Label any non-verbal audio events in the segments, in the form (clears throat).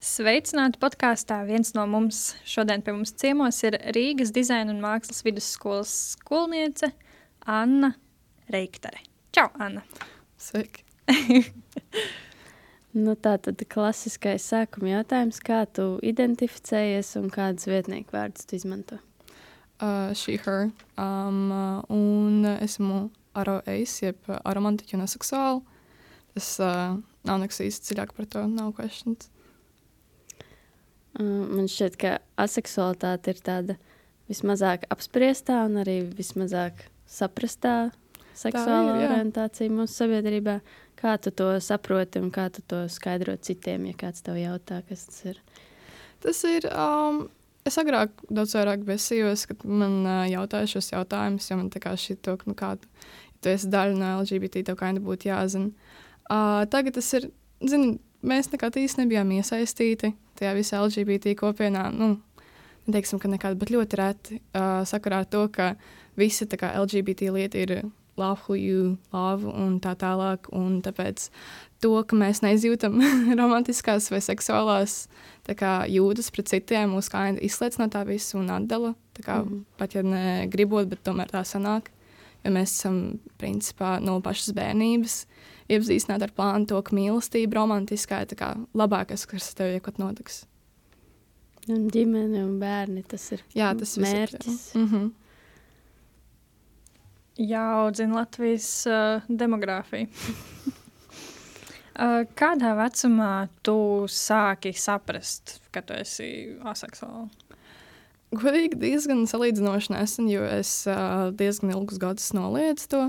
Sveicināti podkāstā. Viens no mums šodien pie mums ciemos ir Rīgas dizaina un mākslas vidusskolas skolniece Anna Reiktare. Čau, Anna! Sveiki! (laughs) nu, tā tad klasiskais sākuma jautājums, kā tu identificējies un kādus vietnieku vārdus tu izmanto? Uh, she, her. Um, uh, un esmu aroeis, jeb aromantiķa un aseksuāla. Tas uh, nav nekas īsti dziļāk par to, nav questions. Man šķiet, ka aseksualitāte ir tāda vismazāk apspriestā un arī vismazāk saprastā seksuālā ir, orientācija mūsu sabiedrībā. Kā tu to saproti un kā tu to skaidro citiem, ja kāds tev jautā, kas tas ir? Tas ir. Um, es agrāk daudz vairāk besījos, kad man uh, jautāja šos jautājumus, jo man tā kā šī to, nu, kāda, ja tu esi daļa no LGBT, tev kā būtu jāzina. Uh, tagad tas ir, zini, mēs nekad īsti nebijām iesaistīti tajā visā LGBT kopienā. Nu, neteiksim, ka nekad, bet ļoti reti uh, sakarā ar to, ka visa kā, LGBT lieta ir love who you love un tā tālāk. Un tāpēc to, ka mēs neizjūtam (laughs) romantiskās vai seksuālās kā, jūtas pret citiem, mūs kā izslēdz no tā visa un atdala. Kā, mm -hmm. Pat ja ne gribot, bet tomēr tā sanāk. Jo mēs esam principā no pašas bērnības iepazīstināt ar plānu to, ka mīlestība romantiskā ir labākais, kas tev jebkad notiks. Un ģimene un bērni tas ir Jā, tas mērķis. Ir, mm -hmm. Jāaudzina Latvijas uh, demogrāfija. (laughs) uh, kādā vecumā tu sāki saprast, ka tu esi aseksuāls? Godīgi diezgan salīdzinoši nesen, jo es uh, diezgan ilgus gadus noliedzu to.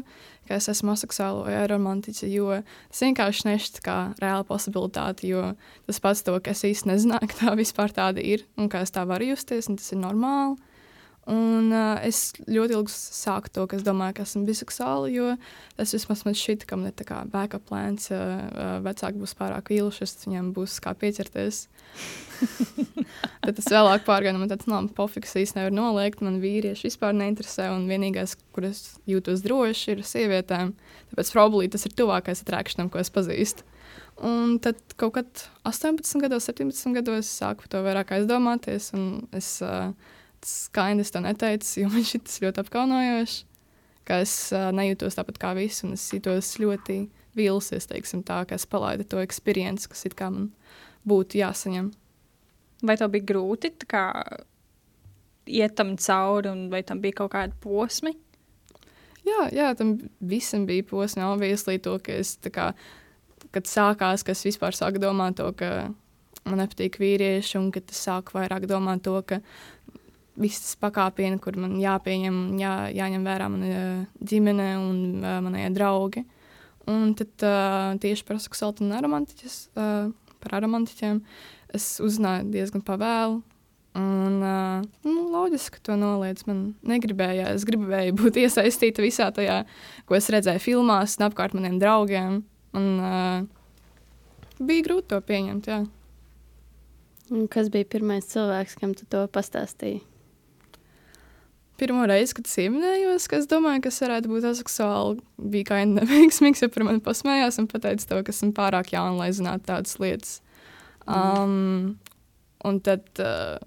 Ka es esmu aseksuāla vai romantiķa, jo tas vienkārši nešķiet kā reāla possibilitāte, jo tas pats to, ka es īsti nezināju, ka tā vispār tāda ir un kā es tā varu justies, un tas ir normāli. Un uh, es ļoti ilgi sāku to, ka es domāju, ka esmu biseksuāla, jo tas vismaz man šķita, ka man ir tā kā backup plāns, uh, vecāki būs pārāk vīlušies, viņiem būs kā pieķerties. (laughs) Tad tas vēlāk pārgāja, man tāds nav pofiks īsti nevar noliegt, man vīrieši vispār neinteresē, un vienīgais, kur es jūtos droši, ir sievietēm. Tāpēc probably tas ir tuvākais atrakšanam, ko es pazīstu. Un tad kaut kad 18 gados, 17 gados sāku par to vairāk aizdomāties, es uh, skaidrs to neteicu, jo man šis ļoti apkaunojoši, ka es uh, nejūtos tāpat kā visi, un es jūtos ļoti vīlusies, teiksim tā, ka es palaidu to pieredzi, kas it kā man būtu jāsaņem. Vai tev bija grūti kā, iet tam cauri, un vai tam bija kaut kādi posmi? Jā, jā tam visam bija posmi. Obviously, to, ka es, kā, kad sākās, ka es vispār sāku domāt to, ka man nepatīk vīrieši, un kad es sāku vairāk domāt to, ka viss tas pakāpieni, kur man jāpieņem, jā, jāņem vērā mana ģimene un uh, manie draugi. Un tad uh, tieši par seksualitāti un aromantiķus, uh, par aromantiķiem es uzzināju diezgan pavēlu. Un, uh, nu, loģiski, to noliedz. Man negribējās. Es gribēju būt (laughs) iesaistīta visā tajā, ko es redzēju filmās, un apkārt maniem draugiem. Un, uh, bija grūti to pieņemt. Jā. Un kas bija pirmais cilvēks, kam tu to pastāstīji? Pirmo reizi, kad es ieminējos, ka es domāju, ka es varētu būt aseksuāli, bija kā neveiksmīgs, jo par mani pasmējās un pateica to, ka esmu pārāk jauna, lai zinātu tādas lietas. Um, un tad uh,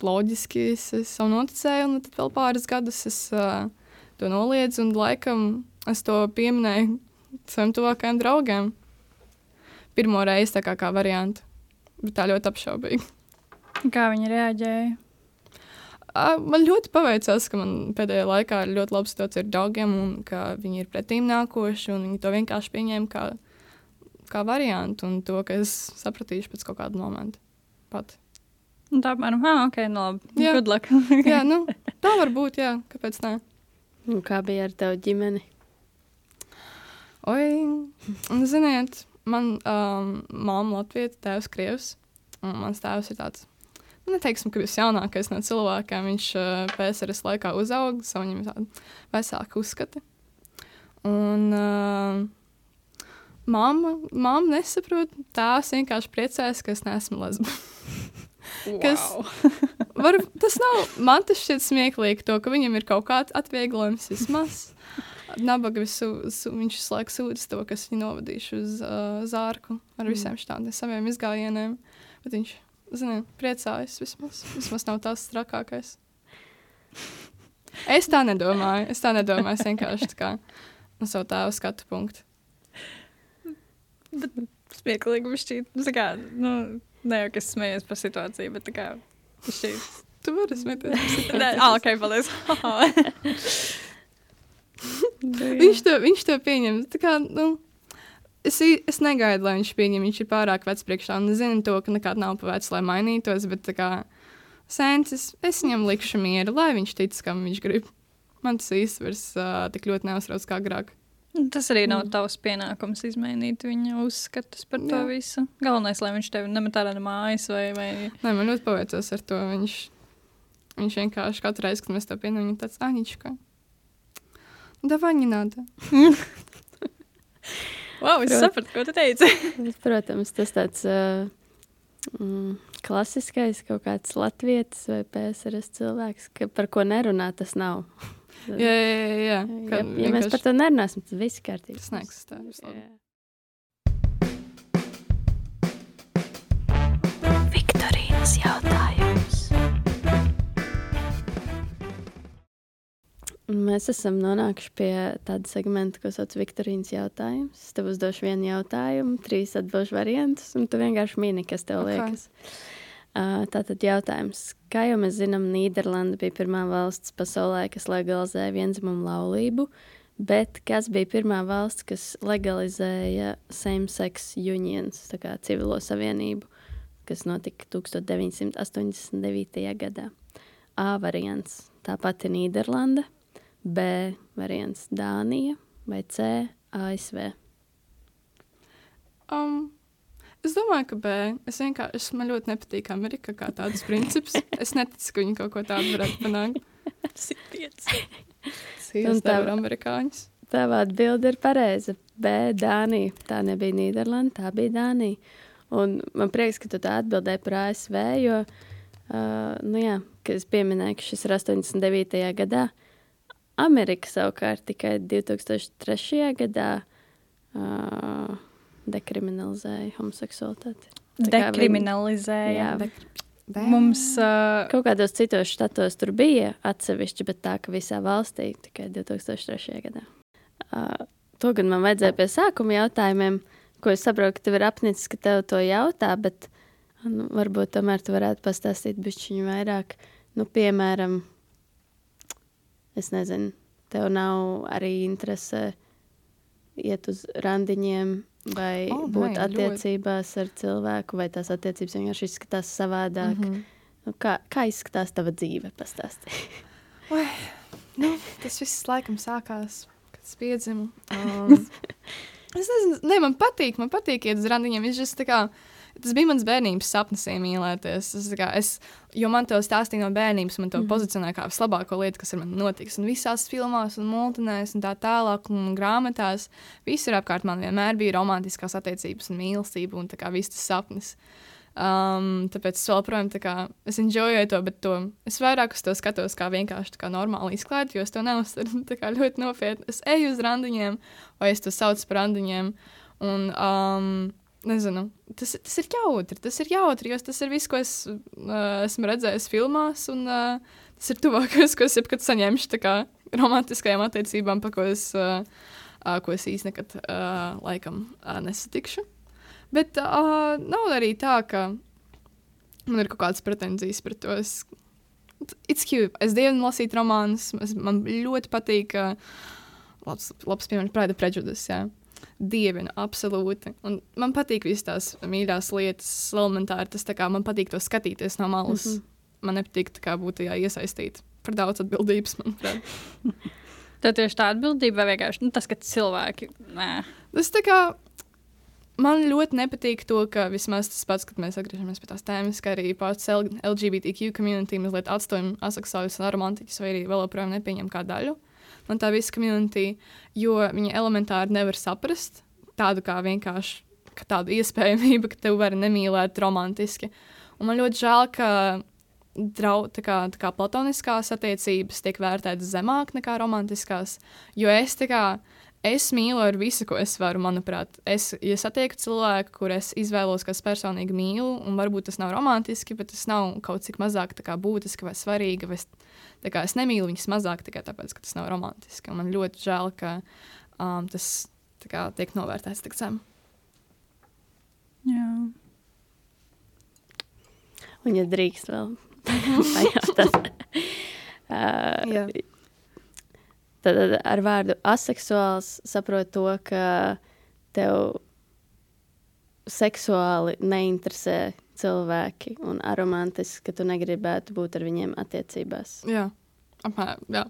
loģiski es, es jau noticēju, un tad vēl pāris gadus es uh, to noliedzu, un laikam es to pieminēju saviem tuvākajiem draugiem. Pirmo reizi tā kā, kā variantu, bet tā ļoti apšaubīgi. Kā viņi reaģēja? Man ļoti paveicās, ka man pēdējā laikā ir ļoti laba situācija ar draugiem, un ka viņi ir pretīm nākoši, un viņi to vienkārši pieņēma kā, kā variantu, un to, ka es sapratīšu pēc kaut kāda momenta pat. Un tā apmēram, ah, ok, no nu labi. Jā, good luck. (laughs) jā, nu, (laughs) tā var būt, jā, kāpēc ne? Un kā bija ar tevu ģimeni? Oi, ziniet, man um, māma Latvijas, tēvs Krievs, un mans tēvs ir tāds neteiksim, ka viņš ir jaunākais no cilvēkiem. Viņš uh, PSRS laikā uzauga, savu viņam tādu vecāku uzskatu. Un uh, mamma, mamma nesaprot, tās vienkārši priecājas, ka es neesmu lesba. (laughs) Kas, (laughs) var, tas nav, man tas šķiet smieklīgi, to, ka viņam ir kaut kāds atvieglojums vismaz. Nabaga visu, su, viņš visu laiku sūdz to, kas viņu novadījuši uz uh, zārku ar visiem šādiem saviem izgājieniem. Bet viņš, zini, priecājas vismaz. Vismaz nav tas trakākais. Es tā nedomāju. Es tā nedomāju. Es vienkārši tā kā no savu tēvu skatu punktu. Bet smieklīgi viņš šķiet. Nu, tā nu, ne jau, ka es smējos par situāciju, bet tā kā šķiet. Tu vari smieties. Nē, ah, ok, paldies. viņš, to, viņš to pieņem. Tā Kā, nu, es, i- es negaidu, lai viņš pieņem. Viņš ir pārāk vecs priekšā. Un es zinu to, ka nekad nav pa vecs, lai mainītos. Bet, tā kā sēns, es, es viņam likšu mieru, lai viņš tic, kam viņš grib. Man tas īsti vairs uh, tik ļoti neuztrauc kā agrāk. Tas arī nav tavs pienākums izmainīt viņa uzskatus par to Jā. visu. Galvenais, lai viņš tevi nemet ārā no mājas vai. vai... Nē, man ļoti paveicās ar to. Viņš, viņš vienkārši katru reizi, kad mēs to pienākam, viņa tāds Aņģiška. Davai, не надо. Wow, es Prot- sapratu, ko tu teici. (laughs) Protams, tas tāds uh, mm, klasiskais kaut kāds latvietis vai PSRS cilvēks, ka par ko nerunā, tas nav. (laughs) Jā, jā, jā. jā. ja, Kad ja mēs vienkārši par to nerunāsim, tad viss kārtībā. Tas neeksistē. Viktorīnas jautājums. Mēs esam nonākuši pie tāda segmenta, ko sauc par Viktorīnas jautājumu. Es tev uzdošu vienu jautājumu, trīs atbildžu variantus, un tu vienkārši mini, kas tev Ok. liekas. Uh, tātad jautājums. Kā jau mēs zinām, Nīderlanda bija pirmā valsts pasaulē, kas legalizēja vienzimumu laulību, bet kas bija pirmā valsts, kas legalizēja same-sex unions, tā kā civilo savienību, kas notika 1989. gadā? A variants - tā pati Nīderlanda, B variants - Dānija vai C - ASV. Um, es domāju, ka B. Es vienkārši man ļoti nepatīk Amerika kā tāds princips. Es neticu, ka viņi kaut ko tādu varētu panākt. Sipiets. Es tā- nevaru amerikāņus. Tava atbilde ir pareiza. B. Dānija. Tā nebija Nīderlanda, tā bija Dānija. Un man prieks, ka tu tā atbildēji par ASV, jo, uh, nu jā, kad es pieminēju, ka šis ir 89. gadā, Amerika savukārt tikai 2003. gadā uh, dekriminalizēja homoseksualitāti. Dekriminalizēja. Jā, Mums uh, Kaut kādos citos štatos tur bija atsevišķi, bet tā, ka visā valstī tikai 2003. gadā. Uh, to gan man vajadzēja pie sākuma jautājumiem, ko es saprotu, ka tev ir apnicis, ka tev to jautā, bet nu, varbūt tomēr tu varētu pastāstīt bišķiņu vairāk. Nu, piemēram, es nezinu, tev nav arī interese iet uz randiņiem vai oh, nē, būt ļoti. attiecībās ar cilvēku, vai tās attiecības vienkārši izskatās savādāk. Mm. -hmm. nu, kā, kā izskatās tava dzīve? Pastāstī. (laughs) Nu, tas viss laikam sākās, kad es piedzimu. (laughs) Um, es nezinu, ne, man patīk, man patīk iet uz randiņiem. Es just, tā kā, tas bija mans bērnības sapnis iemīlēties. Es, kā, es, jo man to stāstīja no bērnības, man to mm pozicionēja kā vislabāko lietu, kas ir man notiks. Un visās filmās, un multinēs, un tā tālāk, un grāmatās. Visur apkārt man vienmēr bija romantiskās attiecības un mīlestība, un tā kā viss tas sapnis. Um, tāpēc es joprojām tā kā, es enjoyoju to, bet to, es vairāk uz to skatos kā vienkārši tā kā normāli izklāti, jo es to kā ļoti nopietni. Es eju uz randiņiem, vai es to saucu par randiņiem. Un, um, nezinu, tas, tas ir jautri, tas ir jautri, jo tas ir viss, ko es uh, esmu redzējis filmās, un uh, tas ir tuvākais, ko es jebkad saņemšu kā romantiskajām attiecībām, pa ko es, uh, uh, ko es īsti nekad uh, laikam uh, nesatikšu. Bet uh, nav arī tā, ka man ir kaut kādas pretenzijas par to. Es, it's cute. Es dievinu lasīt romānus. Man ļoti patīk. Uh, labs, labs piemērs, Pride Prejudice. Jā. Dievinu, absolūti. Un man patīk visas tās mīļās lietas, elementāri. Tas kā man patīk to skatīties no malas. Mm. -hmm. Man nepatīk kā būt tajā iesaistīta. Par daudz atbildības, (laughs) manuprāt. tā tieši tā atbildība, vai vienkārši nu, tas, ka cilvēki. Nē. Tas tā kā. man ļoti nepatīk to, ka vismaz tas pats, kad mēs atgriežamies pie tās tēmas, ka arī pats LGBTQ community mazliet atstājam aseksuālus un romantiķus, vai arī vēl joprojām nepieņem kā daļu no tā visa community, jo viņi elementāri nevar saprast tādu kā vienkārši tādu iespējamību, ka tev var nemīlēt romantiski. Un man ļoti žēl, ka drau, tā kā, tā kā platoniskās attiecības tiek vērtētas zemāk nekā romantiskās, jo es tā kā es mīlu ar visu, ko es varu. Manuprāt, es, ja satieku cilvēku, kur es izvēlos, kas personīgi mīlu, un varbūt tas nav romantiski, bet tas nav kaut cik mazāk kā, būtiski vai svarīgi. Vai es, kā, es nemīlu viņus mazāk tikai tāpēc, ka tas nav romantiski. Man ļoti žēl, ka um, tas kā, tiek novērtēts tik zem. Jā. Un, ja drīkst vēl (laughs) (laughs) pajautāt. uh, Jā Tad ar vārdu aseksuāls saprot to, ka tev seksuāli neinteresē cilvēki un aromantiski, ka tu negribētu būt ar viņiem attiecībās. Jā, apmēram. Jā.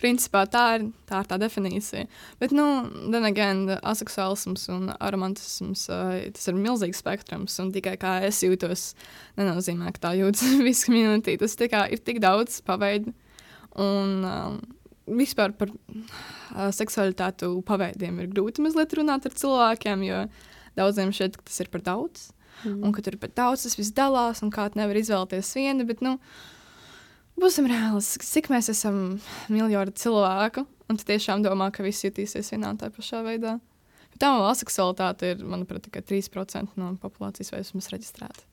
Principā tā ir tā, ir tā definīcija. Bet, nu, gan again, aseksuālisms un aromantisms tas ir milzīgs spektrums. Un tikai kā es jūtos, nenozīmē, ka tā jūtas (laughs) visa komunitī. Tas kā, ir tik daudz paveidu. Un, um, vispār par uh, seksualitāti paveidiem ir grūti mazliet runāt ar cilvēkiem, jo daudziem šeit tas ir par daudz. Mm. Un ka tur ir par daudz, tas viss dalās, un kāda nevar izvēlēties viena. Bet, nu, būsim reālistiski, cik mēs esam miljardi cilvēku, un tu tiešām domā, ka visi jutīsies vienā tā pašā veidā. Bet tā aseksualitāte ir, manuprāt, tikai 3% no populācijas vai vismaz reģistrēta.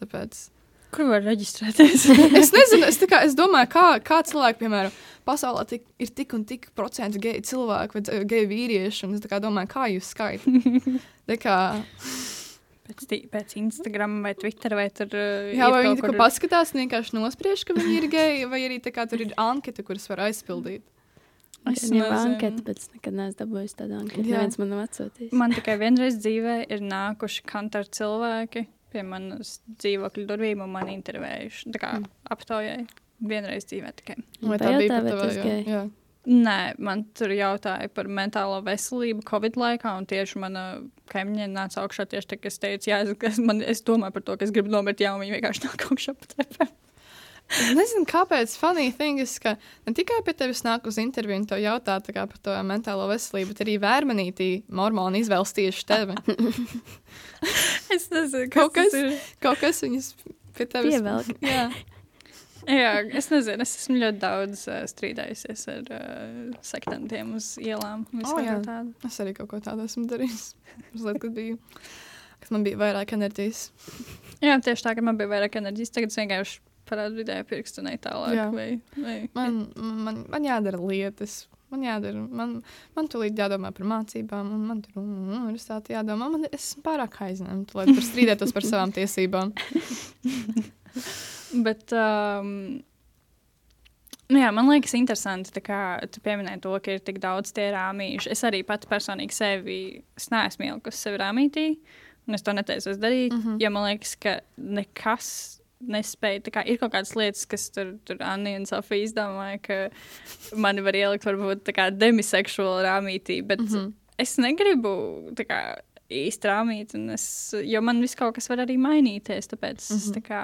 Tāpēc Kur var reģistrēties? (laughs) es nezinu, es, kā, es domāju, kā, kā cilvēki, piemēram, pasaulē tik, ir tik un tik procenti geju cilvēku vai geju vīriešu. Es kā, domāju, kā jūs skaitāt. (laughs) kā... Pēc, pēc Instagram vai Twitter vai tur. Uh, Jā, vai viņi kur... paskatās vienkārši nospriež, ka viņi ir geji, vai arī kā, tur ir anketa, kuras var aizpildīt. Es jau anketu, bet es nekad neesmu dabūjis tādu anketu. Neviens man nav atsūtījis. Man tikai vienreiz dzīvē ir nākuši kantāri cilvēki pie manas dzīvokļa durvīm un man intervējuši. Tā kā mm. aptaujāja vienreiz dzīvē tikai. Vai tā bija? Jā. jā. Nē, man tur jautāja par mentālo veselību Covid laikā, un tieši mana kaimiņa nāca augšā tieši tā, ka es teicu, jā, es, man, es domāju par to, ka es gribu nomirt, jā, un viņi vienkārši nāk augšā pa trepēm. Es nezinu, kāpēc. Funny thing is, ka ne tikai pie tevis nāk uz interviju un te jautā par to mentālo veselību, bet arī vērmanītī mormoni izvēlas tieši tevi. (laughs) es nezinu, kas kaut kas, ir. kaut kas viņus pie tevis pievelk. Jā. Jā, es nezinu, es esmu ļoti daudz uh, strīdējusies ar uh, sektantiem uz ielām. Oh, jā. Tādu. Es arī kaut ko tādu esmu darījis. Mazliet, kad biju, kad man bija vairāk enerģijas. jā, tieši tā, ka man bija vairāk enerģijas. Tagad es vienkārši parāda vidēju pirkstu un tā tālāk. Jā. Vai, vai, man, man, man jādara lietas. Man jādara, man, man tūlīt jādomā par mācībām, un man tur universitāte jādomā. Man, es esmu pārāk aizņemta, lai tur strīdētos par savām tiesībām. (laughs) Bet, um, Nu jā, man liekas, interesanti, ka tu pieminēji to, ka ir tik daudz tie rāmīši. Es arī pati personīgi sevi neesmu ielikusi sevi rāmītī, un es to netaisos darīt. Mm -hmm. Jo man liekas, ka nekas nespēju. Kā, ir kaut kādas lietas, kas tur, tur Anna un Sofija izdomāja, ka mani var ielikt varbūt demiseksuālu rāmītī, bet mm -hmm. es negribu kā, īsti rāmīt. Es, jo man viss kaut kas var arī mainīties. Tāpēc, mm -hmm. tā kā...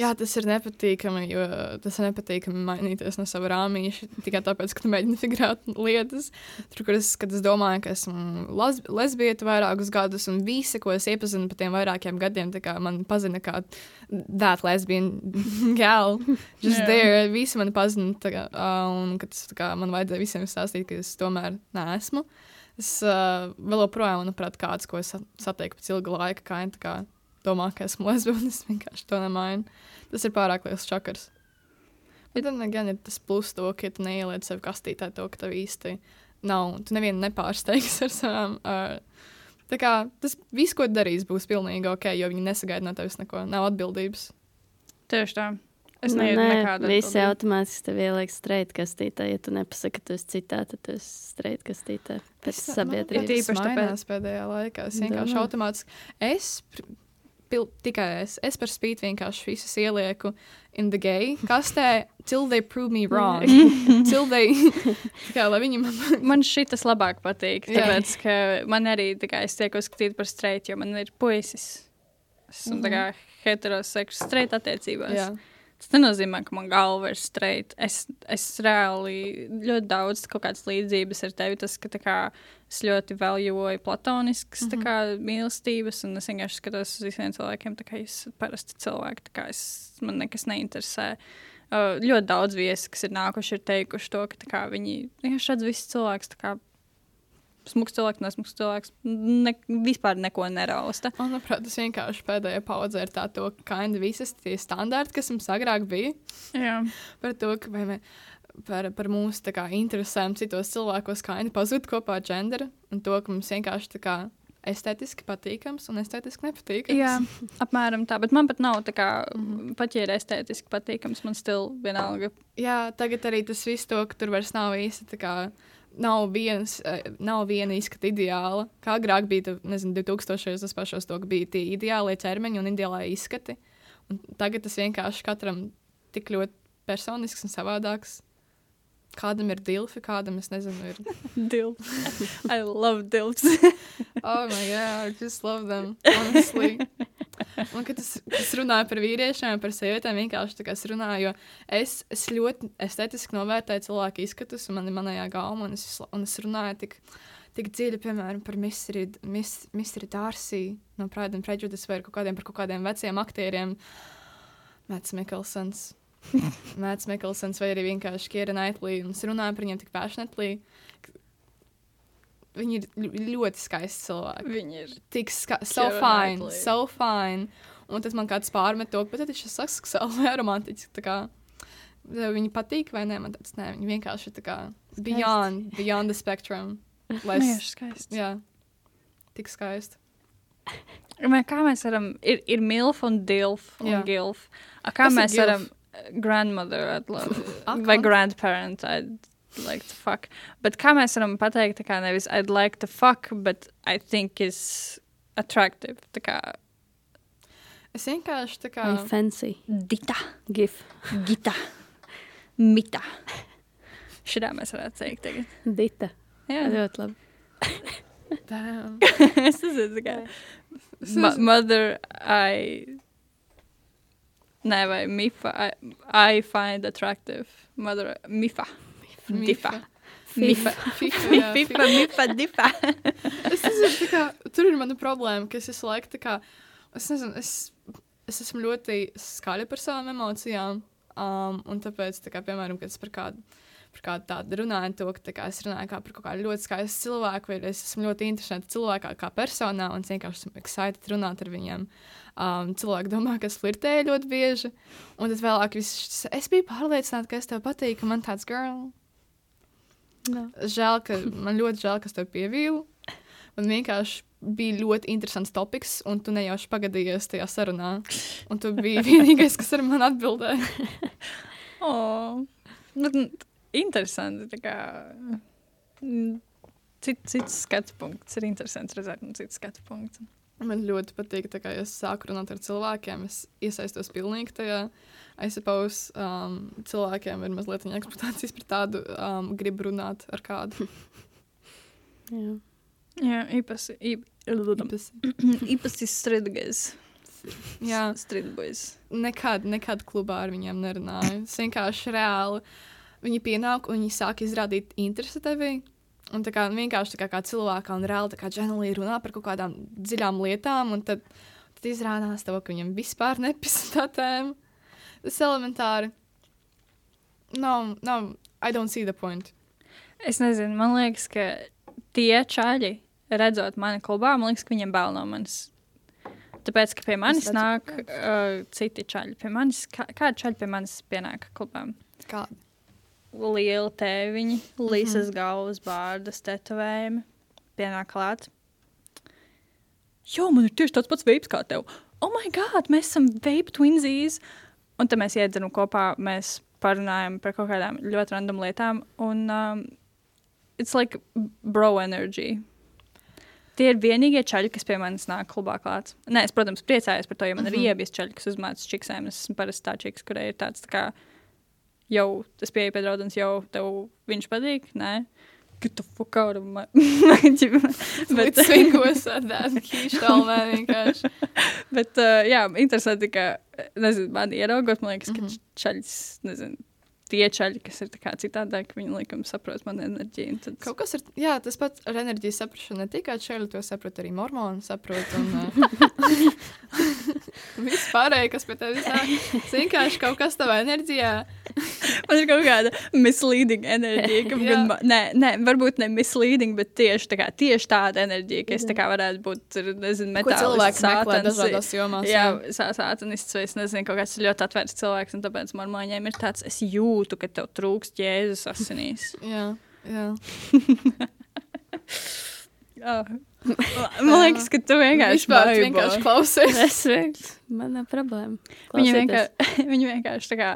Jā, tas ir nepatīkami. Jo tas ir nepatīkami mainīties no sava rāmīša tikai tāpēc, ka tu mēģini figurēt lietas. Tur, kur es, es domāju, ka esmu lesbieta vairākus gadus, un visi, ko es iepazinu pa tiem vairākiem gadiem, man pazina kā that lesbian (laughs) gal. Just yeah. there. Visi mani pazina. Kā, un kad kā, man vajadzēja visiem stāstīt, ka es tomēr neesmu. Es uh, vēl joprojām, manuprāt, kāds, ko es satieku pēc ilga laika, kā, kā domā, ka esmu (laughs) lesbieta, un es vienkārši to nemainu. Tas ir pārāk liels čakars. Bet tad gan ir tas plus to, ka ja tu neieliec sev kastītē to, ka tev īsti nav, tu nevienu nepārsteigs ar savām. Uh, tā kā tas viss, ko darīs, būs pilnīgi ok, jo viņi nesagaida no tevis neko, nav atbildības. Tieši tā. Es nu, nē, visi automātiski tev ieliek streit kastītē. Ja tu nepasaki, ka tu esi citā, tad tu esi streit kastītē. Pēc sabiedrības. Tas īpaši tāpēc pēdējā laikā. Es vienkārši automātiski. Es pil, tikai es. Es par spīti vienkārši visus ielieku in the gay kastē, till they prove me wrong. (laughs) till they, (laughs) kā, viņi man. Man šis labāk patīk, Jā. tāpēc, ka man arī kā, es tiek uzskatīta par streitu, jo man ir puisis. Esmu mm -hmm. heteroseksuāls, streitu attiecībās. Jā. Tas nenozīmē, ka man galva ir streita. Es, es reāli ļoti daudz līdzības ar tevi. Tas, ka kā, es ļoti vēljoju platoniskas mm -hmm. kā, mīlestības, un es vienkārši skatos uz visiem cilvēkiem, kā jūs parasti cilvēki. kā Es, man nekas neinteresē. Uh, ļoti daudz viesi, kas ir nākuši, ir teikuši to, ka tā kā, viņi vienkārši redz visus cilvēkus. Kā Smuks cilvēks, nesmuks cilvēks. Ne, vispār neko nerausta. Manuprāt, tas vienkārši pēdējā paudzē ir tā, to, ka kinda visas tie standarti, kas mums agrāk bija, Jā. par to, ka vai mē, par, par mūsu kā, interesēm citos cilvēkos kinda pazūd kopā ar genderu, un to, ka mums vienkārši kā estētiski patīkams un estētiski nepatīkams. Jā, (laughs) apmēram tā. Bet man pat nav tā kā, mm. -hmm. pat ja ir estētiski patīkams, man stil vienalga. Jā, tagad arī tas viss to, ka tur vairs nav īsti tā kā. Nav, viens, eh, nav viena izskata ideāla. Kā agrāk bija, nezinu, 2000. tas pašos to, bija tie ideālie ķermeņi un ideālai izskati. Un tagad tas vienkārši katram tik ļoti personisks un savādāks. Kādam ir dilfi, kādam es nezinu, ir. (laughs) Dilps. (laughs) I love dilps. Oh, my God, I just love them. Honestly. (laughs) (laughs) Un, kad es, es runāju par vīriešiem, par sievietēm, vienkārši tā kā es runāju, jo es, es ļoti estētiski novērtēju cilvēku izskatus, un man ir manējā gauma, un es, un es runāju tik, tik dziļi, piemēram, par Mr. Darcy no Pride and Prejudice vai kaut kādiem, par kaut kādiem veciem aktieriem. Mats Mikkelsons. (laughs) Mats Mikkelsons vai arī vienkārši Kiera Knightley, un es runāju par viņiem tik passionately. Ka Viņi ir ļoti skaisti cilvēki Viņi ir. tik ska- so fine, so fine. Un tad man kāds pārmet to, ka tas ir seksuāli (laughs) vai romantiski. tā kā, vai Viņi patīk vai nē, man tas nē, viņi vienkārši ir tā kā beyond, beyond the spectrum. (laughs) Lai Viņš es, skaists. jā, tik skaisti. Kā mēs varam, ir, ir milf un dilf un Jā. gilf. Kā Kas mēs varam, grandmother, Ak, (laughs) vai grandparent, I'd like to fuck. Bet kā mēs varam pateikt, tā kā nevis I'd like to fuck, but I think is attractive. Tā kā Es vienkārši tā kā. Vai fancy. dita, Gif. gita, mita. Šitā mēs varētu teikt tagad. Dita. Jā, Ļoti labi. Damn. (laughs) es nezinu, tā kā. Ma mother, I. Nē, vai mifa, I, I find attractive. Mother, mifa. FIFA, jā, Mifa, mifa, difa. Es nezinu, kā, tur ir mana problēma, ka es visu laiku tā kā, es nezinu, es, es esmu ļoti skaļa par savām emocijām. Um, un tāpēc, tā kā, piemēram, kad es par kādu, par kādu tādu runāju, to, ka tā kā, es runāju kā par kaut kādu ļoti skaistu cilvēku, vai es esmu ļoti interesanta cilvēkā kā personā, un es vienkārši esmu excited runāt ar viņiem. Um, cilvēki domā, ka es flirtēju ļoti bieži, un tad vēlāk viss, es biju pārliecināta, ka es tev patīku, ka man tāds girl. No. Žēl, ka man ļoti žēl, ka es tev pievīlu. Man vienkārši bija ļoti interesants topiks, un tu nejauši pagadījies tajā sarunā. Un tu biji (laughs) vienīgais, kas ar mani atbildēja. (laughs) Oh. Interesanti. tā Kā, mm, cit, cits skatu punkts. Ir interesants redzēt no citas skatu punkta. Man ļoti patīk, ja es sāku runāt ar cilvēkiem. Es iesaistos pilnīgi tajā. Es suppose, um, cilvēkiem ir mazliet viņa eksploatācijas par tādu, um, gribu runāt ar kādu. (laughs) Jā. Jā, īpaši. Īpaši (clears throat) strīdīgais. Jā, Strīdīgais. nekad, nekad klubā ar viņiem nerunāju. Es vienkārši reāli viņi pienāk un viņi sāk izrādīt interesi tevī. Un tā kā vienkārši tā kā, kā cilvēkā un reāli tā kā ģenerāli runā par kaut kādām dziļām lietām, un tad, tad izrādās to, ka viņam vispār nepisa tā tēma. Tas elementāri. No, no, I don't see the point. Es nezinu, man liekas, ka tie čaļi, redzot mani klubā, man liekas, ka viņiem bail no manis. Tāpēc, ka pie manis redzu, nāk uh, citi čaļi. Pie manis, kā, kādi čaļi pie manis pienāk klubā? Kāda? Liela tēviņa, līsas mm -hmm. galvas, bārdas, tetovējumi. Pienāk klāt. Jo, man ir tieši tāds pats veids kā tev. Oh, my God, mēs esam vape twinsies. Un tad mēs iedzeram kopā, mēs parunājam par kaut kādām ļoti random lietām. Un um, it's like bro energy. Tie ir vienīgie čaļi, kas pie manis nāk klubā klāts. Nē, es, protams, priecājos par to, jo man ir Mhm. iebies čaļi, kas uzmācās čiksēm. Es esmu parasti tā čiks, kurai ir tāds tā kā, jau tas pieeja pie draudzenes, jau tev viņš patīk. Nē, get the fuck out of my. Bet svingos ar tādu kīštalmē vienkārši. Bet, uh, jā, (laughs) interesanti, ka, nezinu, man ieraugot, man liekas, ka mm -hmm. čaļs, nezinu, tie čaļi, kas ir citādāk, viņi laikam saprot manu enerģiju. Tad... Kaut kas ir, jā, tas pats ar enerģijas saprašanu. Ne tikai šeit, to saprot arī mormoni, saprot. Un, uh, (laughs) viss pārējais, kas pie tevis nāk, vienkārši kaut kas tavā enerģijā. (laughs) Man ir kaut kāda misleading enerģija, ka (laughs) Jā. gan, nē, nē, varbūt ne misleading, bet tieši, tā kā, tieši tāda enerģija, ka es tā kā varētu būt, sātans, dažādās jomās. Jā, sā- sātanists vai es nezinu, kaut kāds ļoti atvērts cilvēks, un tāpēc man mājām ir tāds, es jūtu, ka tev trūkst jēzus asinīs. (laughs) jā. jā. Oh. Man liekas, ka tu vienkārši vaibo. vienkārši klausies. Es vienkārši, man nav problēma. Viņa vienkārši, viņa vienkārši tā kā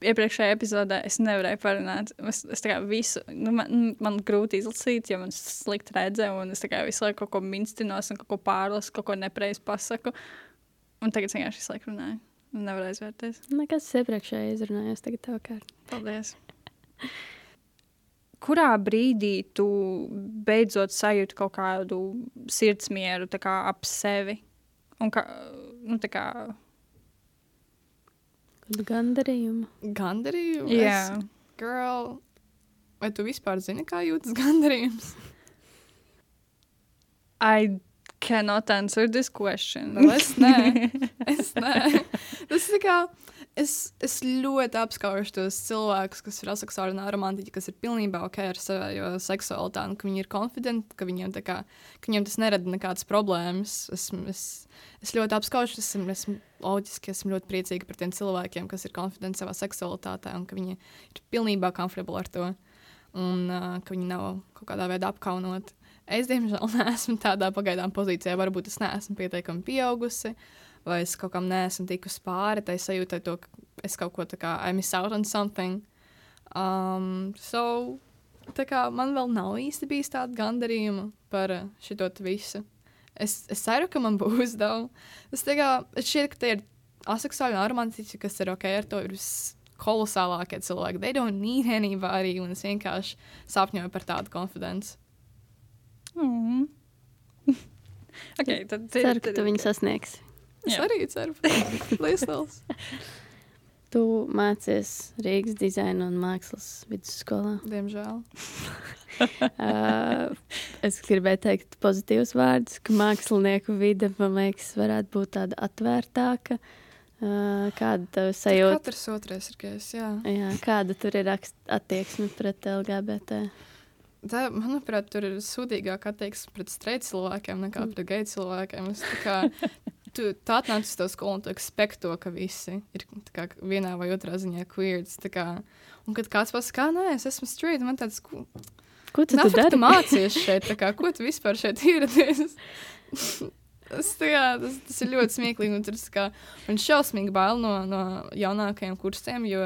iepriekšējā epizodē es nevarēju parunāt. Es, es kā visu, nu, man, man grūti izlasīt, jo man slikti redzēja, un es kā visu laiku kaut ko minstinos un kaut ko pārlasu, kaut ko nepareizi pasaku. Un tagad es vienkārši visu laiku runāju. un Nevaru aizvērties. Nekas iepriekšēji izrunājās, tagad tev kārt. Paldies! (laughs) Kurā brīdī tu beidzot sajūti kaut kādu sirdsmieru tā kā ap sevi? Un kā, nu, tā kā, Gandarījumu. Gandarījums. jā. Es, girl, vai tu vispār zini, kā jūtas gandarījums? I cannot answer this question. Nu, es nē. Es nē. (laughs) Tas ir tā kā. Es, es ļoti apskaužu tos cilvēkus, kas ir aseksuāli un aromantiķi, kas ir pilnībā ok ar savu seksualitāti, un ka viņi ir konfidenti, ka viņiem, kā, ka viņiem tas nerada nekādas problēmas. Es, es, es ļoti apskaužu, esmu, esmu loģiski, esmu ļoti priecīga par tiem cilvēkiem, kas ir konfidenti savā seksualitātē, un ka viņi ir pilnībā komfortabli ar to, un uh, ka viņi nav kaut kādā veidā apkaunoti. Es, diemžēl, (laughs) neesmu tādā pagaidām pozīcijā. Varbūt es neesmu pietiekami pieaugusi, vai es kaut kam neesmu tikusi pāri. Tai sajūtai, to, ka es kaut ko tādu I miss out on something. Um, so, tā kā man vēl nav īsti bijis tāda gandarījuma par uh, šo visu. Es, es ceru, ka man (laughs) būs daudz. Es tā kā es šķiet, ka tie ir aseksuāli un romantiski, kas ir ok ar to. Ir kolosālākie cilvēki. They don't need anybody, un es vienkārši sapņoju par tādu konfidenci. Mm. (laughs) okay, tad, Ceru, ka tu viņu sasniegsi. Es Jā. Arī ceru, ka Liesels. (laughs) Tu mācies Rīgas dizaina un mākslas vidusskolā. Diemžēl. (laughs) Uh, es gribēju teikt pozitīvus vārdus, ka mākslinieku vide, man liekas, varētu būt tāda atvērtāka. Uh, kāda tev sajūta? Katrs otrais ir gejs, jā. Jā, kāda tur ir attieksme pret LGBT? Tā, manuprāt, tur ir sūdīgāk attieksme pret streit cilvēkiem nekā pret geju cilvēkiem. Es tā kā, (laughs) tu, tu atnāc uz to skolu un tu ekspekt to, ka visi ir tā kā, vienā vai otrā ziņā queers. tā Kā, un kad kāds pasakā, nē, es esmu straight, man tāds, ko Ko tu, tu dari? mācies šeit, tā kā, ko tu vispār šeit ieradies? (laughs) Tas, tā kā, tas, tas ir ļoti smieklīgi. un kā- Man šausmīgi bail no, no jaunākajiem kursiem, jo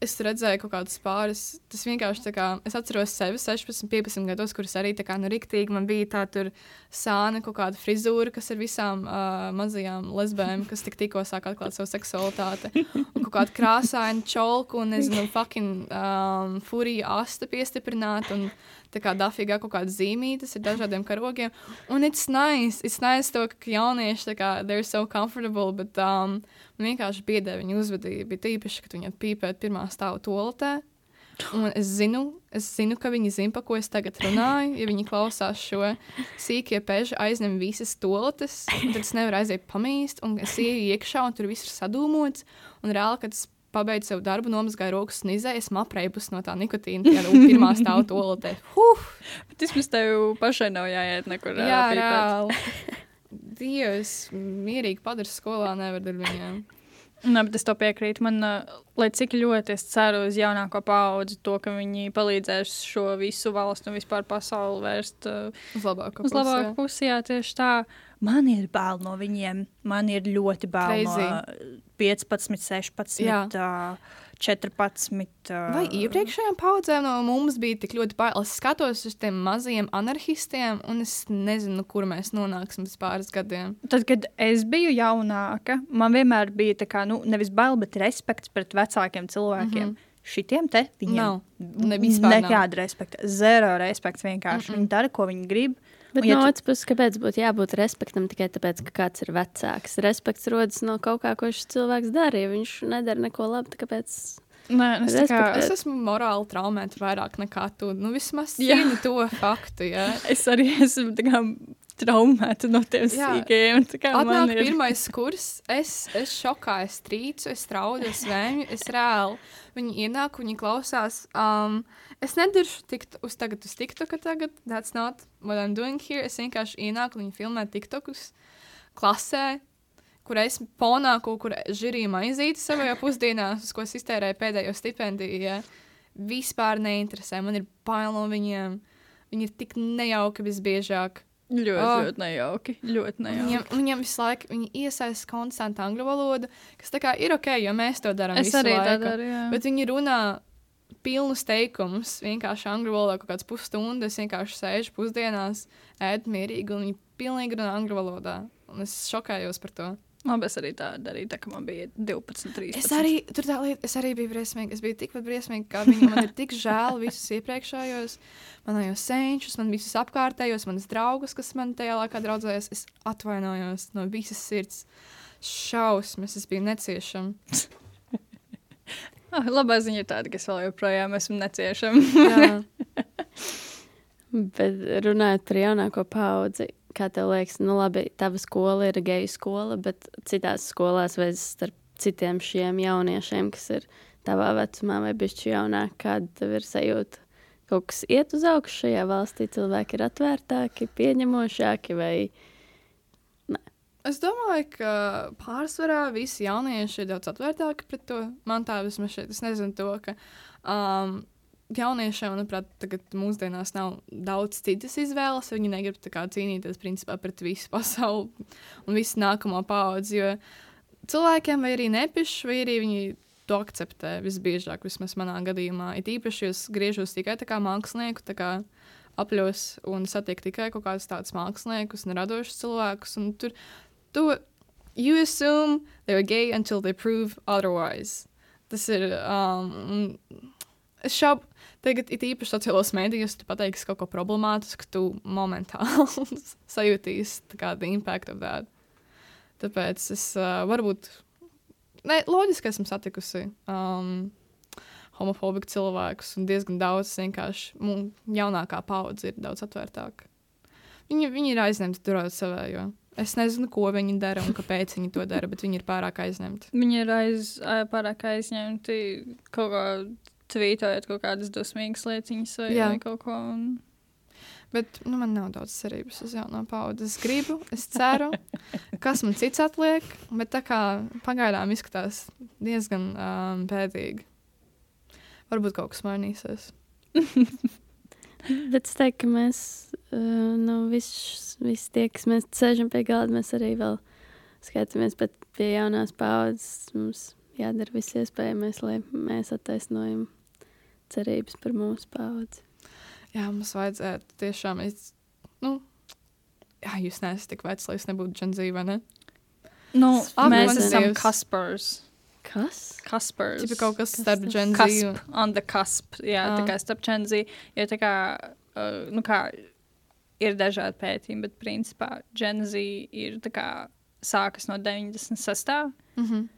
es redzēju kaut kādas pāris. Tas vienkārši kā es atceros sevi 16, 15 gados, kuras arī tā kā nu riktīgi man bija tā tur sāna kaut kāda frizūra, kas ir visām uh, mazajām lesbēm, kas tik tikko sāk atklāt savu seksualitāti. Un kaut kāda krāsaina čolka un, nezinu, fucking um, furija asta piestiprināt un tā kā dafīgā kaut kāda zīmītas ar dažādiem karogiem. Un it's nice, it's nice to, ka jaunieši tā kā they're so comfortable, bet um, man vienkārši biedē viņu uzvedību. Bija tīpaši, kad viņi pīpēt pirmā stāva toaletē. Un es zinu, es zinu, ka viņi zina, pa ko es tagad runāju. Ja viņi klausās šo sīkie peži, aizņem visas toaletes, un tad es nevaru aiziet pamīst. Un es ieju iekšā, un tur viss ir sadūmots. Un reāli, kad es pabeidzu savu darbu, nomazgāju rokas un izēju, es maprējus no tā nikotīna, tajā nu, pirmā stāva toaletē. Huh! Bet vismaz tev pašai nav jāiet nekur. Jā, reāli. (laughs) Dievs, mierīgi padara skolā, nevar ar viņiem. Nē, bet es to piekrītu. Man, uh, lai cik ļoti es ceru uz jaunāko paudzi, to, ka viņi palīdzēs šo visu valstu un vispār pasauli vērst uh, Uz labāko uz labāku pusi. Jā, tieši tā. Man ir bail no viņiem. Man ir ļoti bail Crazy. no 15, 16, Jā. uh, 14. Uh, Vai iepriekšējām paudzēm no mums bija tik ļoti bail? Es skatos uz tiem mazajiem anarchistiem, un es nezinu, kur mēs nonāksim pēc pāris gadiem. Tad, kad es biju jaunāka, man vienmēr bija tā kā, nu, nevis bail, bet respekts pret vecākiem cilvēkiem. Mm -hmm. Šitiem te viņiem Nav. Nav. nekāda respekta. Zero respekts vienkārši. Mm -mm. Viņi dara, ko viņi grib. Bet ja no tu- otras puses, kāpēc būtu jābūt respektam tikai tāpēc, ka kāds ir vecāks? Respekts rodas no kaut kā, ko šis cilvēks dara. Ja viņš nedara neko labu, kāpēc? Nē, es tā kā, Es esmu morāli traumēta vairāk nekā tu. Nu, vismaz Jā. zini to faktu. Ja. (laughs) es arī esmu tā kā traumēta no Jā. sīkajiem. Atnāk ir- pirmais kurs, es, es šokā, es trīcu, es traudu, es vēju, es reāli. Viņi ienāk, viņi klausās. Um, es nedaršu tikt uz tagad uz TikToku tagad, that's not what I'm doing here. Es vienkārši ienāku, viņi filmē TikTokus klasē, kur es ponāku, kur žirīja maizīti savajā pusdienā, uz ko es iztērēju pēdējo stipendiju. Ja. Vispār neinteresē, man ir bail no viņiem. Viņi ir tik nejauki visbiežāk. Ļoti, Oh. ļoti nejauki. Ļoti nejauki. Viņam, viņam visu laiku viņi iesaista konstantu angļu valodu, kas tā kā ir ok, jo mēs to darām. Es visu arī tā laiku. daru. jā. Bet viņi runā pilnus teikumus, vienkārši angļu valodā kaut kāds pusstundas, vienkārši sēž pusdienās, ēd mierīgi, un viņi pilnīgi runā angļu valodā. Un es šokējos par to. Labi, es arī tā darīju, tā kā man bija 12, 13. Es arī, tur tā lieta, es arī biju briesmīga. Es biju tikpat briesmīga, kā viņi. Man ir tik žēl visus iepriekšējos, manējos senčus, man visus apkārtējos, manas draugus, kas man tajā laikā draudzējās. Es atvainojos no visas sirds. Šausmas, es biju neciešama. Ah, labā ziņa ir tāda, ka es vēl joprojām esmu neciešama. Jā. (laughs) Bet runājot par jaunāko paudzi, kā tev liekas, nu labi, tava skola ir geju skola, bet citās skolās vai starp citiem šiem jauniešiem, kas ir tavā vecumā vai bišķi jaunāk, kāda tev ir sajūta? Kaut kas iet uz augšu šajā valstī, cilvēki ir atvērtāki, pieņemošāki vai Es domāju, ka pārsvarā visi jaunieši ir daudz atvērtāki pret to. Man tā vismaz šeit, es nezinu to, ka um, jauniešiem, manuprāt, tagad mūsdienās nav daudz citas izvēles. Viņi negrib kā cīnīties principā pret visu (laughs) pasauli un visu nākamo paudzi, jo cilvēkiem vai arī nepišķi, vai arī viņi to akceptē visbiežāk, vismaz manā gadījumā. It īpaši, es griežos tikai kā mākslinieku, tā kā apļos un satieku tikai kaut kādus tādus māksliniekus un radošus cilvēkus. Un tur tu, you assume they're gay until they prove otherwise. Tas ir. Um, es šaubu, tagad it īpaši sociālos mēdījos, tu pateiksi kaut ko problemātisku, tu momentāli (laughs) sajūtīsi tā kā the impact of that. Tāpēc es uh, varbūt, ne, loģiski esmu satikusi um, homofobiku cilvēkus un diezgan daudz vienkārši mu, jaunākā paudze ir daudz atvērtāka. Viņi, viņi ir aizņemti turēt savējo. Es nezinu, ko viņi dara un kāpēc viņi to dara, bet viņi ir pārāk aizņemti. Viņi ir aiz, pārāk aizņemti kaut ko tvītojot, kaut kādas dusmīgas lietiņas vai, Jā. vai kaut ko. Un... Bet nu, man nav daudz cerības uz jauno paudzi. Es gribu, es ceru, kas man cits atliek, bet tā kā pagaidām izskatās diezgan um, pēdīgi. Varbūt kaut kas mainīsies. Bet es teiktu, ka mēs, uh, nu, visi vis tie, kas mēs sēžam pie galda, mēs arī vēl skatāmies pie jaunās paudzes. Mums jādara viss iespējamais, lai mēs attaisnojam cerības par mūsu paudzi. Jā, mums vajadzētu tiešām. Es, nu, jā, jūs neesat tik vecs, lai jūs nebūtu džungļi, vai ne? Nu, Ak, mēs esam. Kaspars. Kas? Kaspars. Tikai kaut kas starp tas? Cusp, on the cusp. Jā, Ah. tā kā starp Čenzī. Jo tā kā, uh, nu kā, ir dažādi pētījumi, bet principā Čenzī ir tā kā sākas no 96. Mm -hmm.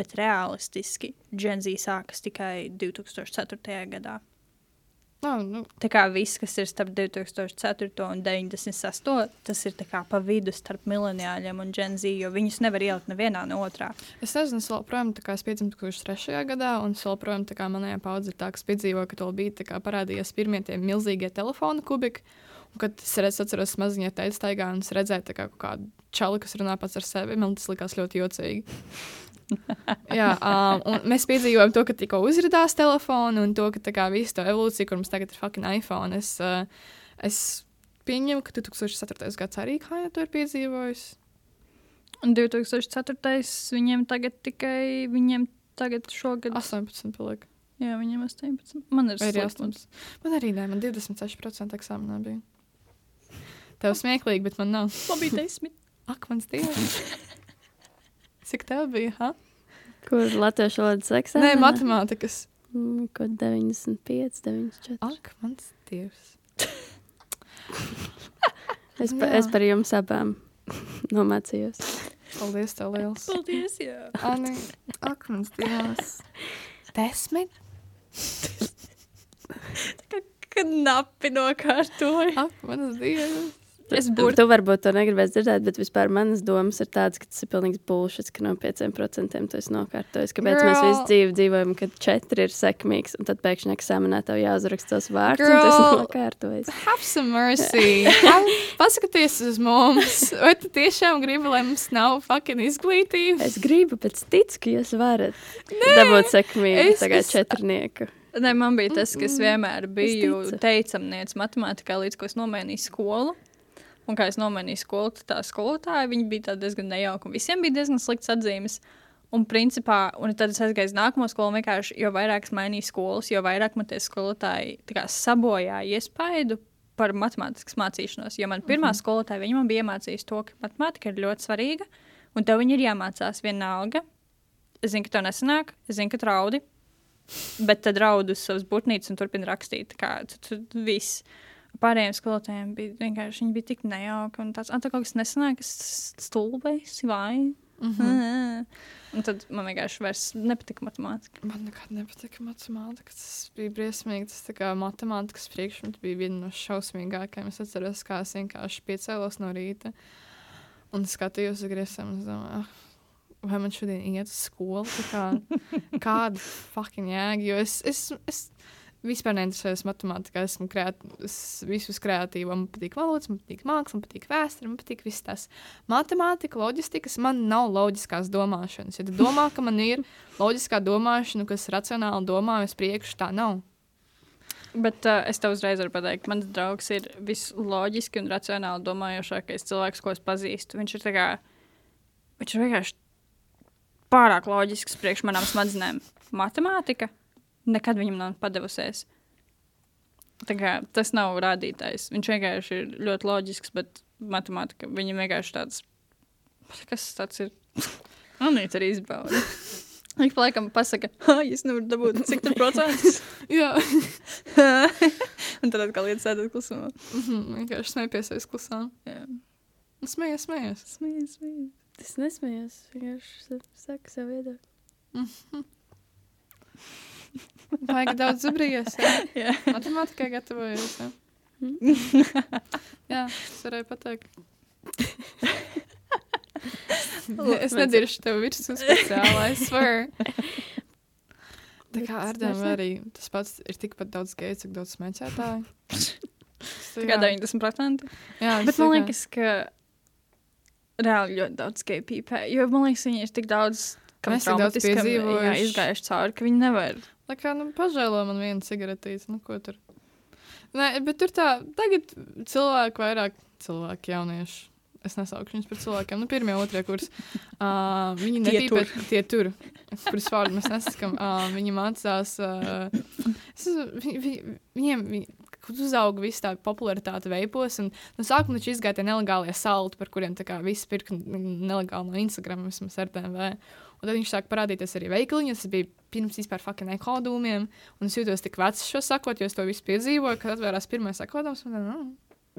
Bet realistiski Čenzī sākas tikai 2004. gadā. oh, nu, Tā kā viss, kas ir starp 2004. un 96. tas ir tā pa vidu starp mileniāļiem un Čenzī, jo viņus nevar ielikt nevienā no otrā. es nezinu, es joprojām tā kā es piedzimu 2003. gadā, un es joprojām tā kā manējā paudze ir tā, kas piedzīvoja, ka to bija tā kā parādījies pirmie tie milzīgie telefona kubiki. Un, kad es redzu, atceros, maziņā teicu, staigā, un es redzēju tā kā kaut kādu čali, kas runā pats ar sevi. Man tas likās ļoti jocīgi. (laughs) Jā, um, un mēs piedzīvojam to, ka tikko uzrādījās telefonu, un to, ka tā kā visu to evolūciju, kur mums tagad ir fucking iPhone. Es, uh, es pieņemu, ka 2004. gads arī kā jau to ir piedzīvojis. Un 2004. viņiem tagad tikai, viņiem tagad šogad. 18 paliek. Jā, viņiem 18. Man ir Vai arī slikts. 8? Man arī nē, man 26% eksāmenā bija. Tev smieklīgi, bet man nav. Man bija 10. Ak, mans dievs! (laughs) Cik tev bija? Ha? Kur latviešu valodas Nē, eksāmenā? matemātikas. Mm, Kaut 95, 94. Ak, mans dievs! (laughs) Es, pa, es par jums abām nomācījos. Paldies, tev liels! Paldies! Jā. Ani, ak, mans dievs! Desmit? (laughs) Kad napi nokārtoja. Ak, mans dievs! Es Tu, burtu. tu varbūt to negribēsi dzirdēt, bet vispār manas domas ir tādas, ka tas ir pilnīgs bullshit, ka no 5% tu esi nokārtojis. Kāpēc Girl. mēs Girl. visu dzīvi dzīvojam, kad 4 ir sekmīgs, un tad pēkšņi eksāmenā tev jāuzraksta tos vārdus, un tas Girl. ir nokārtojis. Have some (laughs) mercy! Paskaties uz mums! Vai tu tiešām gribi, lai mums nav fucking izglītība? Es gribu, bet es ticu, ka jūs varat dabūt sekmīgi es- tagad es- četrnieku. Nē, man bija tas, ka es vienmēr biju teicamniece matemātikā, līdz ko es nomainīju skolu. Un kā es nomainīju skolu, tā skolotāja bija diezgan nejauka. un Visiem bija diezgan slikts atzīmes. Un, principā, un tad es aizgāju uz nākamo skolu. un Vienkārši, jo vairāk es mainīju skolas, jo vairāk man tie skolotāji tā kā sabojāja iespaidu par matemātikas mācīšanos. Jo man pirmā mm -hmm. skolotāja man bija iemācījusi to, ka matemātika ir ļoti svarīga, un tev viņa ir jāmācās vienalga. Es zinu, ka tev nesanāk, es zinu, ka traudi, bet tad raudu uz savas būtnīcas un turpina rakstīt. Kā, tu, tu, viss. Pārējiem skolotājiem bija vienkārši viņi bija tik nejauki. Un tāds, ah, tā kaut kas nesanāk, es stulbēs vai. Mm -hmm. (laughs) Un tad man vienkārši vairs nepatika matemātika. Man nekad nepatika matemātika. Tas bija briesmīgi. Tas tā kā matemātikas priekšmets bija viena no šausmīgākajām. Es atceros, kā es vienkārši piecēlos no rīta un skatījos uz griesiem. un es domāju, "Ah, Vai man šodien iet uz skolu? Kā, (laughs) kāda fucking jēga? Jo es, es, es vispār neinteresējos matemātikā. Esmu kreat, es visu kreatīvu. Man patīk valodas, man patīk māksla, man patīk vēsture, man patīk viss tas. Matemātika, loģistikas, man nav loģiskās domāšanas. Ja tu domā, ka man ir loģiskā domāšana, kas racionāli domā uz priekšu, tā nav. Bet uh, es tev uzreiz varu pateikt, mans draugs ir visloģiski un racionāli domājošākais cilvēks, ko es pazīstu. Viņš ir, kā, viņš ir vienkārši pārāk loģisks priekš manām smadzenēm. Matemātika nekad viņam nav padevusies. Tā kā, tas nav rādītājs. Viņš vienkārši ir ļoti loģisks, bet matemātika viņam vienkārši tāds - kas tas ir? (laughs) Man ir arī izbauda. (laughs) Viņš laikam pasaka, ah, es nevaru dabūt cik tur procentus. (laughs) Jā, Un tad atkal iet sēdēt klusumā. Mhm, vienkārši smējies aiz klusām. Jā. Smējies, smējies. Smieties, smieties. Es nesmējos, vienkārši sa- saku savu viedokli. Vajag daudz zubrījies. (laughs) Jā. matemātikai gatavojies. Jā. jā, es varēju pateikt. (laughs) es nediršu tev virsū speciāli, I swear. Tā kā ārdēm arī tas pats ir tikpat daudz geju, cik daudz smēķētāju. (laughs) Tā kā 90%. Jā, Bet man liekas, ka reāli ļoti daudz geju pīpē. Jo man liekas, viņi ir tik daudz. Kam Mēs tik daudz traumatiskam, jā, piedzīvojuši. izgājuši cauri, ka viņi nevar. Tā kā, nu, pažēlo man vienu cigaretīti, nu, ko tur. Nē, bet tur tā, tagad cilvēki vairāk, cilvēki jaunieši. Es nesaukšu viņus par cilvēkiem. Nu, pirmie, otrie kurs. Uh, viņi Tie nepīpē, tie tur, kurus vārdu mēs nesakām. Uh, viņi mācās. Uh, es, vi, vi, viņiem, viņi, kad uzauga viss tā popularitāte veipos, un no sākuma taču izgāja tie nelegālie salti, par kuriem tā kā visi pirka nelegāli no Instagram, vismaz RTMV. Un tad viņš sāk parādīties arī veikaliņos. Tas bija pirms vispār fucking ekodūmiem. Un es jūtos tik vecs šo sakot, jo es to visu piedzīvoju, kad atvērās pirmais ekodūms. Un, nu,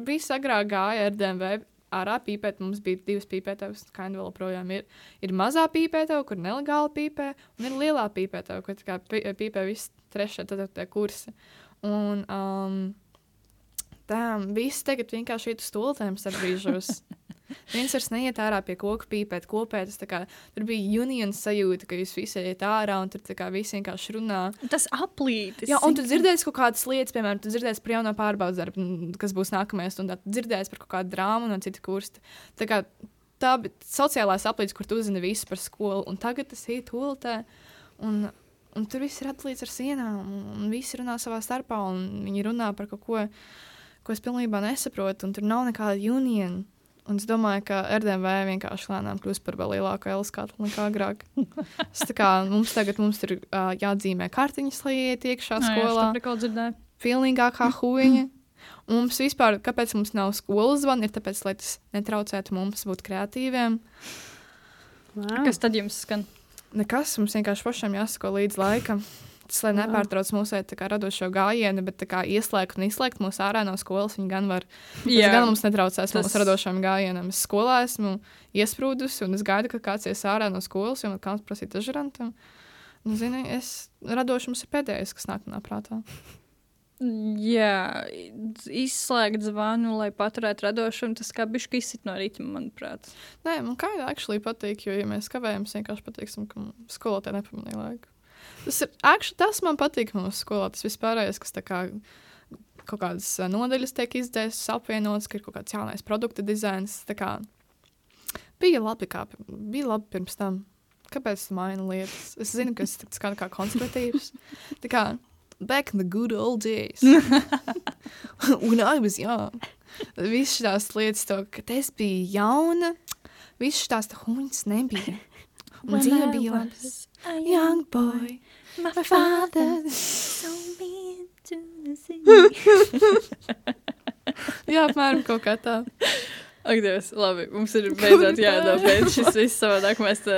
viss agrāk gāja ar DMV. Ārā pīpēt, mums bija divas pīpētavas, kā vēl joprojām ir. Ir mazā pīpētava, kur nelegāli pīpē, un ir lielā pīpētava, kur pīpē visi trešie, ceturtie kursi. Un um, tā, viss tagad vienkārši iet uz stultēm starp brīžos. (laughs) Viens vairs neiet ārā pie koku pīpēt, kopēt. Kā, tur bija unions sajūta, ka jūs visi iet ārā un tur kā visi vienkārši runā. Tas aplītis. Jā, un tu dzirdēsi kaut kādas lietas, piemēram, tu dzirdēsi par jauno pārbaudas darbu, n- kas būs nākamajā stundā. Tu dzirdēsi par kaut kādu drāmu no citu kursta. Tā kā tā bija sociālās aplīdes, kur tu uzzini visu par skolu, un tagad tas ir tūlītē. Un, un tur viss ir atlīdz ar sienām, un, un visi runā savā starpā, un viņi runā par kaut ko, ko es pilnībā nesaprotu, un tur nav nekāda uniona. Un es domāju, ka RDV vienkārši lēnām kļūst par vēl lielāku L-skatu nekā agrāk. (laughs) Es tā kā mums tagad mums ir uh, jāatzīmē kartiņas, lai iet iekšā skolā. Jā, jā, dzirdēju. Pilnīgākā huīņa. Un mums vispār, kāpēc mums nav skolas zvana, ir tāpēc, lai tas netraucētu mums būt kreatīviem. Wow. Kas tad jums skan? Nekas, mums vienkārši pašam jāsako līdz laikam. Tas, lai nepārtrauc mūsu kā radošo gājienu, bet kā ieslēgt un izslēgt mūs ārā no skolas, viņi gan var. Jā, gan mums netraucēs tas... mūsu radošam gājienam. Es skolā esmu iesprūdusi, un es gaidu, ka kāds ies ārā no skolas, jo man kāds prasīja dažrantam. Nu, zini, es radošums ir pēdējais, kas nāk manā prātā. Jā, izslēgt zvanu, lai paturētu radošumu, tas kā bišķi izsit no rīta, manuprāt. Nē, man kā jau actually patīk, jo, ja mēs kavējamies, vienkārši pateiksim, ka skolotāji nepamanīja laiku. Tas, ir, actually, tas man patīk mūsu skolā. Tas vispārējais, kas tā kā kaut kādas ā, nodaļas tiek izdzēstas, apvienotas, ka ir kaut kāds jaunais produkta dizains. Kā, bija labi, kā bija labi pirms tam. Kāpēc tas maina lietas? Es zinu, ka tas (laughs) skan kā konservatīvs. Tā kā back in the good old days. (laughs) When I was young. Visas tās lietas, to, kad es biju jauna, visas tās huņas nebija. Un dzīve bija labi. Young boy, my father. (laughs) Jā, apmēram kaut kā tā. Ak, Dievs, labi. Mums ir beidzot jādobeidz šis viss savādāk. Mēs, tā,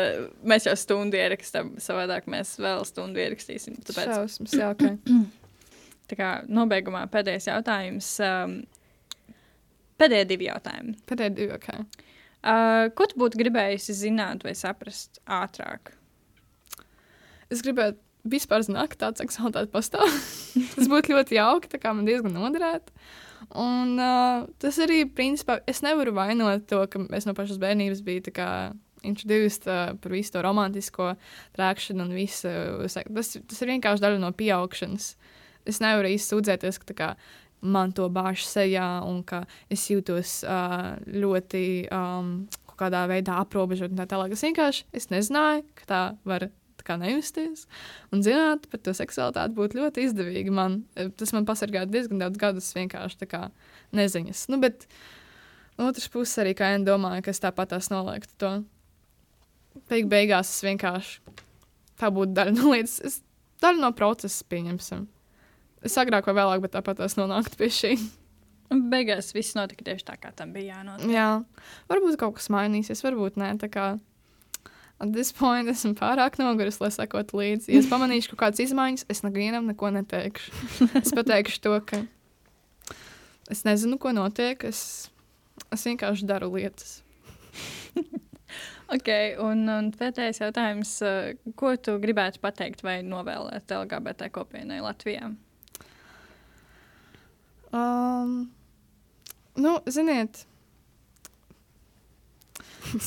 mēs jau stundu ierakstām, savādāk mēs vēl stundu ierakstīsim. Tāpēc, Šausmas, jā, ok. (clears throat) tā kā nobeigumā pēdējais jautājums. Um, pēdējie divi jautājumi. Pēdējā divi, ok. Uh, ko tu būtu gribējusi zināt vai saprast ātrāk? Es gribētu vispār zināt, ka tāds seksualitāte pastāv. (laughs) tas būtu ļoti jauki, tā kā man diezgan noderētu. Un uh, tas arī, principā, es nevaru vainot to, ka es no pašas bērnības biju kā introduced uh, par visu to romantisko trākšanu un visu. sek- Tas, tas ir vienkārši daļa no pieaugšanas. Es nevaru īsti sūdzēties, ka kā man to bāž sejā un ka es jūtos uh, ļoti um, kādā veidā aprobežot un tā tālāk. Es vienkārši es nezināju, ka tā var kā nejusties. Un zināt par to seksualitāti būtu ļoti izdevīgi. Man, eh, tas man pasargāja diezgan daudz gadus vienkārši kā neziņas. Nu, bet no otras puses arī kā Anna domāja, ka es tāpat tās noliektu to. Beig beigās es vienkārši tā būtu daļa no lietas, es, daļa no procesa pieņemsim. Es agrāk vai vēlāk, bet tāpat tās nonāktu pie šī. Beigās viss notika tieši tā, kā tam bija jānotiek. Jā, varbūt kaut kas mainīsies, varbūt nē. Tā kā at this point esmu pārāk noguris, lai sekotu līdzi. Ja es pamanīšu kaut kādas izmaiņas, es nevienam neko neteikšu. Es (laughs) pateikšu to, ka es nezinu, ko notiek. Es, es vienkārši daru lietas. Ok, un, un pēdējais jautājums. uh, Ko tu gribētu pateikt vai novēlēt LGBT kopienai Latvijā? Um, nu, ziniet,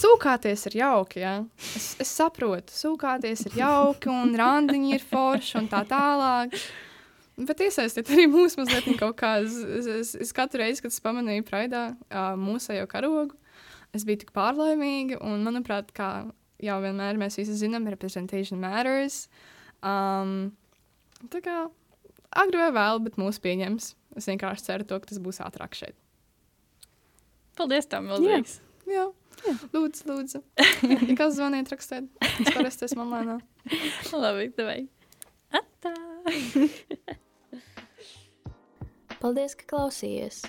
sūkāties ir jauki. Ja? Es, es saprotu, sūkāties ir jauki, un randiņi ir forši un tā tālāk. Bet iesaistiet arī mūsu mazliet kaut kā. Es, es, es, katru reizi, kad es pamanīju Praidā mūsu jau karogu, es biju tik pārlaimīga. Un, manuprāt, kā jau vienmēr mēs visi zinām, representation matters. Um, tā kā agri vai vēl, bet mūs pieņems. Es vienkārši ceru, to, ka tas būs ātrāk šeit. Paldies, tam milzīgs. Jā, Jā. Lūdzu, lūdzu. (laughs) Ja kas zvaniet, rakstiet. Es parasti esmu online. Labi, tev. Atā! (laughs) Paldies, ka klausījāties!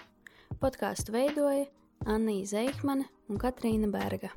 Podkāstu veidoja Anna Zeikmane un Katrīna Berga.